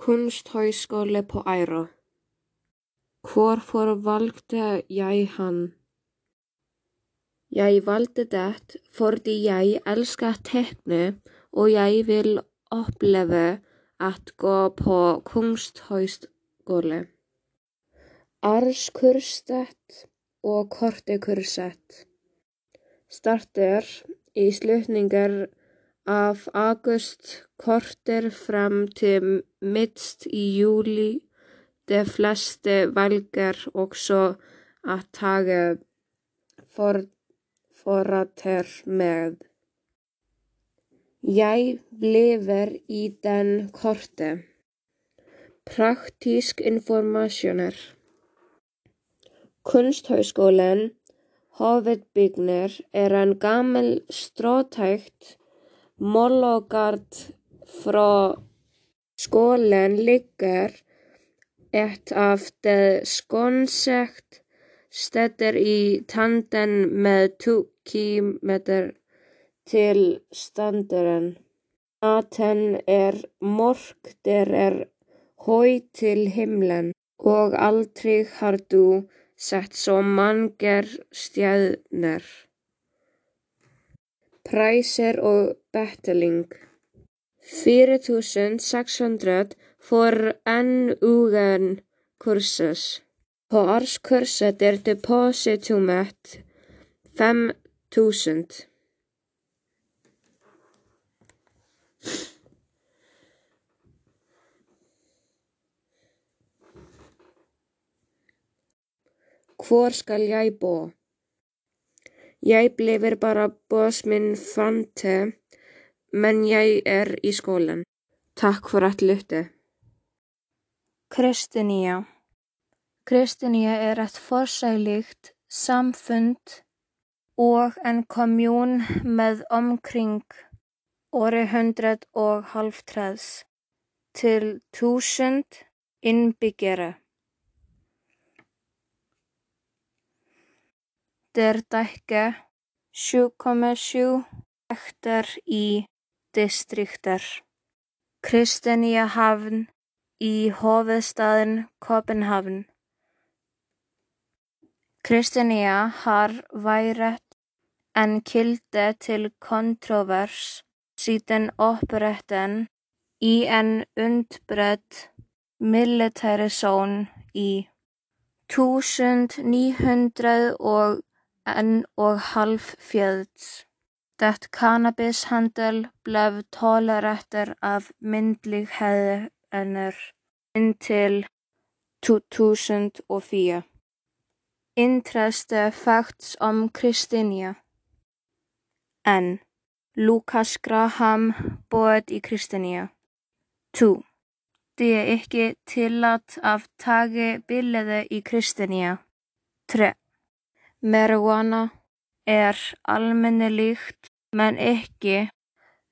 kunsthøjskole på Ejre. Hvorfor valgte jeg han? Jeg valgte det fordi jeg elsker tegne og jeg vil oppleve at gå på kunsthøjskole. Årskurset og kortekurset starter í slutningur af august korter fram til midt í juli. De fleste velger også å tage forfatter med. Jeg bliver i den korte. Praktisk informasjoner. Kunsthøgskolen Hovedbygner er en gammel stråtækt mologarð frá skolen ligger ett af de skånsegt steder í tanden með kílometer til standeren. Maten er er højt til himlen og aldrei har du sett svo margar stjörnur. Priser og betaling. 4600 for NUN kursus. På årskurset er depositumet 5000. Hvor skal jeg bo? Jeg bliver bara framte, men jeg er í skólann. Takk fyrir að hlusta. Kristnía Kristnía er ett forsæligt samfund og en kommun með omkring orðið hundruð og hálftræðs til túsund innbyggera. Der dækka 7,7 hektar í distrikter. Kristinehavn í hovedstaden København. Christiania har vært en kilde til kontrovers siden opprettelsen í en utbredt militærzone í 1900 og en og halvfjerds. Det cannabishandel blev tolerert af myndigheter inntil 2004. Interesse facts om Christiania. N. Lucas Graham boet í Christiania. 2. Det er ikke tillatt að tage billede í Christiania. 3. Marijuana er almennilegt men ekki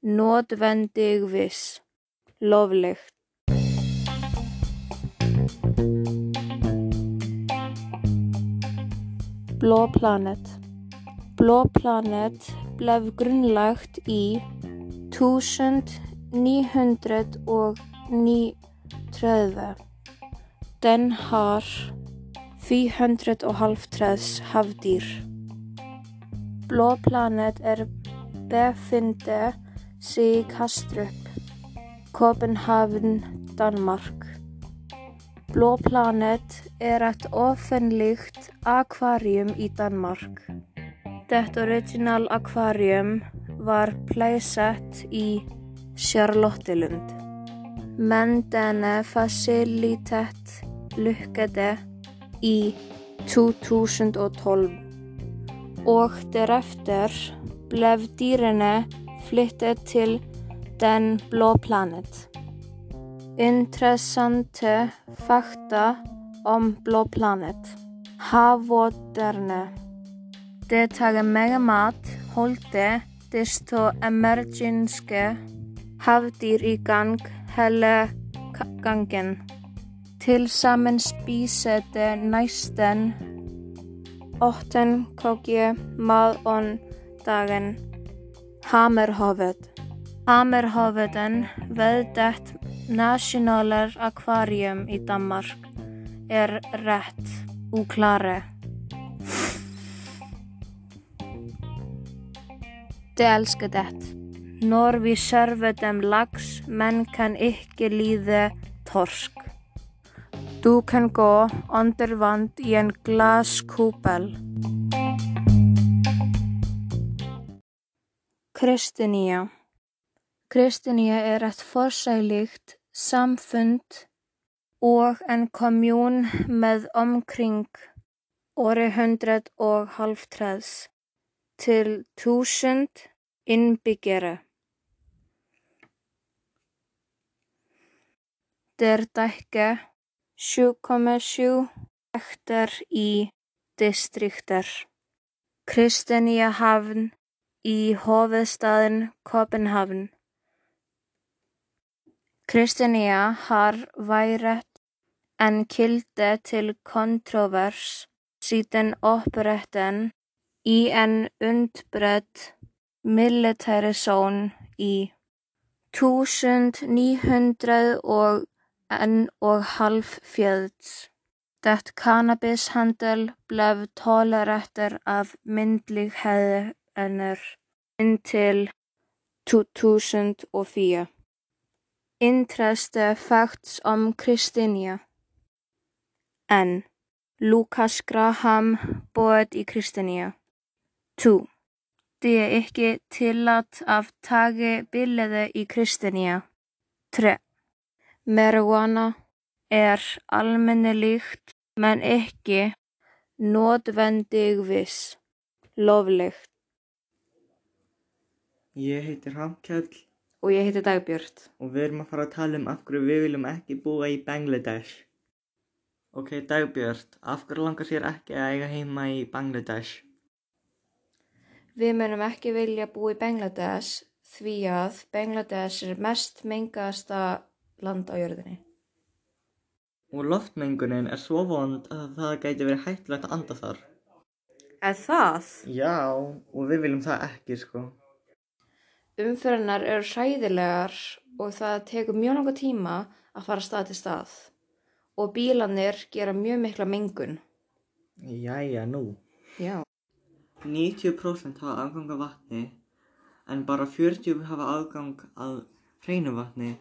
nødvendigvis lovlegt. Blå planet Blå planet blev grunnlagt í 1939. Den har 450 havdyr. Blå planet er befinner sig i Kastrup, København, Danmark. Blå planet er et offentligt akvarium í Danmark. Det original akvarium var placeret í Charlottenlund. Men denne facilitet lykkedes í 2012 og derefter blef dyrene flyttet til Den blå planet. Interessante fakta om Blå planet. Havvåterne. Det tar mega mat holde desto emergenske havdyr í gang hele gangen. Til sammen spiser næsten 8 kg mat om dagen. Ved det nationale akvarium i Danmark er ret uklare. Det elsker det. Når vi server dem laks, men kan ikke lide torsk. Du kan gå under vann i en glaskupel. Kristinia Kristinia er et forsegligt samfund og en kommun með omkring århundret og halvtreds til þúsund innbyggere. Der dække 7,7 hektar í distrikter. Kristinia havn í hovedstaden København. Kristinia har vært en kilde til kontrovers siden oppretten í en utbredt militærzone í þúsund-níhundruð og en og halvfjerds. Det cannabishandel blev tolereret af myndigheder indtil 2004. Intereste facts om Kristinia. N. Lucas Graham boet í Kristinia. 2. Det er ikke tillatt að tage billede í Kristinia. 3. Marijuana er almennilegt men ekki nødvendigvis lovlegt. Ég heiti Hrafnkell Og ég heiti Dagbjört. og við erum að fara að tala um af hverju við viljum ekki búa í Bangladesh. Ok, Dagbjört, af hverju langar sér ekki að eiga heima í Bangladesh? Við munum ekki vilja búa í Bangladesh því að Bangladesh er mest mengaðasta land á jörðinni. Og loftmengunin er svo vond að það gæti verið hættulegt að anda þar. Eða það? Já, og við viljum það ekki, sko. Umferðinar eru hræðilegar og það tekur mjög langa tíma að fara stað til stað. Og bílanir gera mjög mikla mengun. Jæja, nú. Já. 90% hafa aðgang að vatni, en bara 40% hafa aðgang að hreinu vatni,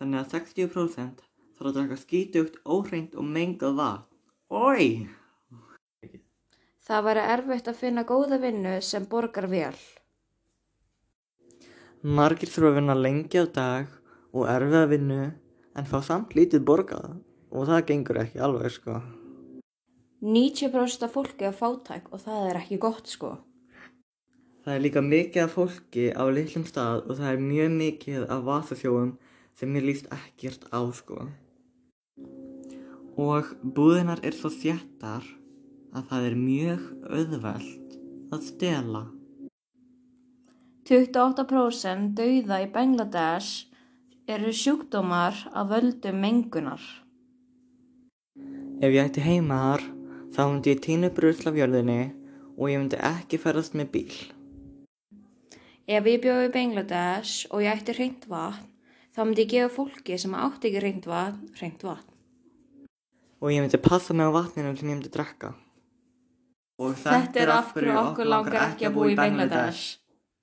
þannig að 60% þarf að drekka skítugt, óhreint og mengað vatn. Ói! Það væri erfitt að finna góða vinnu sem borgar vel. Margir þurfa að vinna lengi á dag og erfiða vinnu en fá samt lítið borgað og það gengur ekki alveg sko. 90% af fólki er fátæk og það er ekki gott sko. Það er líka mikið af fólki á litlum stað og það er mjög mikið af vasasjóum sem ég líst ekkert á sko. Og búðinar er svo þjættar að það er mjög auðvelt að stela. 28% dauða í Bangladesh eru sjúkdómar af völdum mengunar. Ef ég ætti heima þar, þá myndi ég tína upp rusl af jörðinni og ég myndi ekki ferðast með bíl. Ef ég bjóði í Bangladesh og ég ætti hreint vatn, þá myndi ég gefa fólki sem átti ekki hreint vatn, hreint vatn. Og ég myndi passa mig á vatninu sem ég myndi drekka. Og Þetta er af hverju okkur langar ekki að búa í Bangladesh.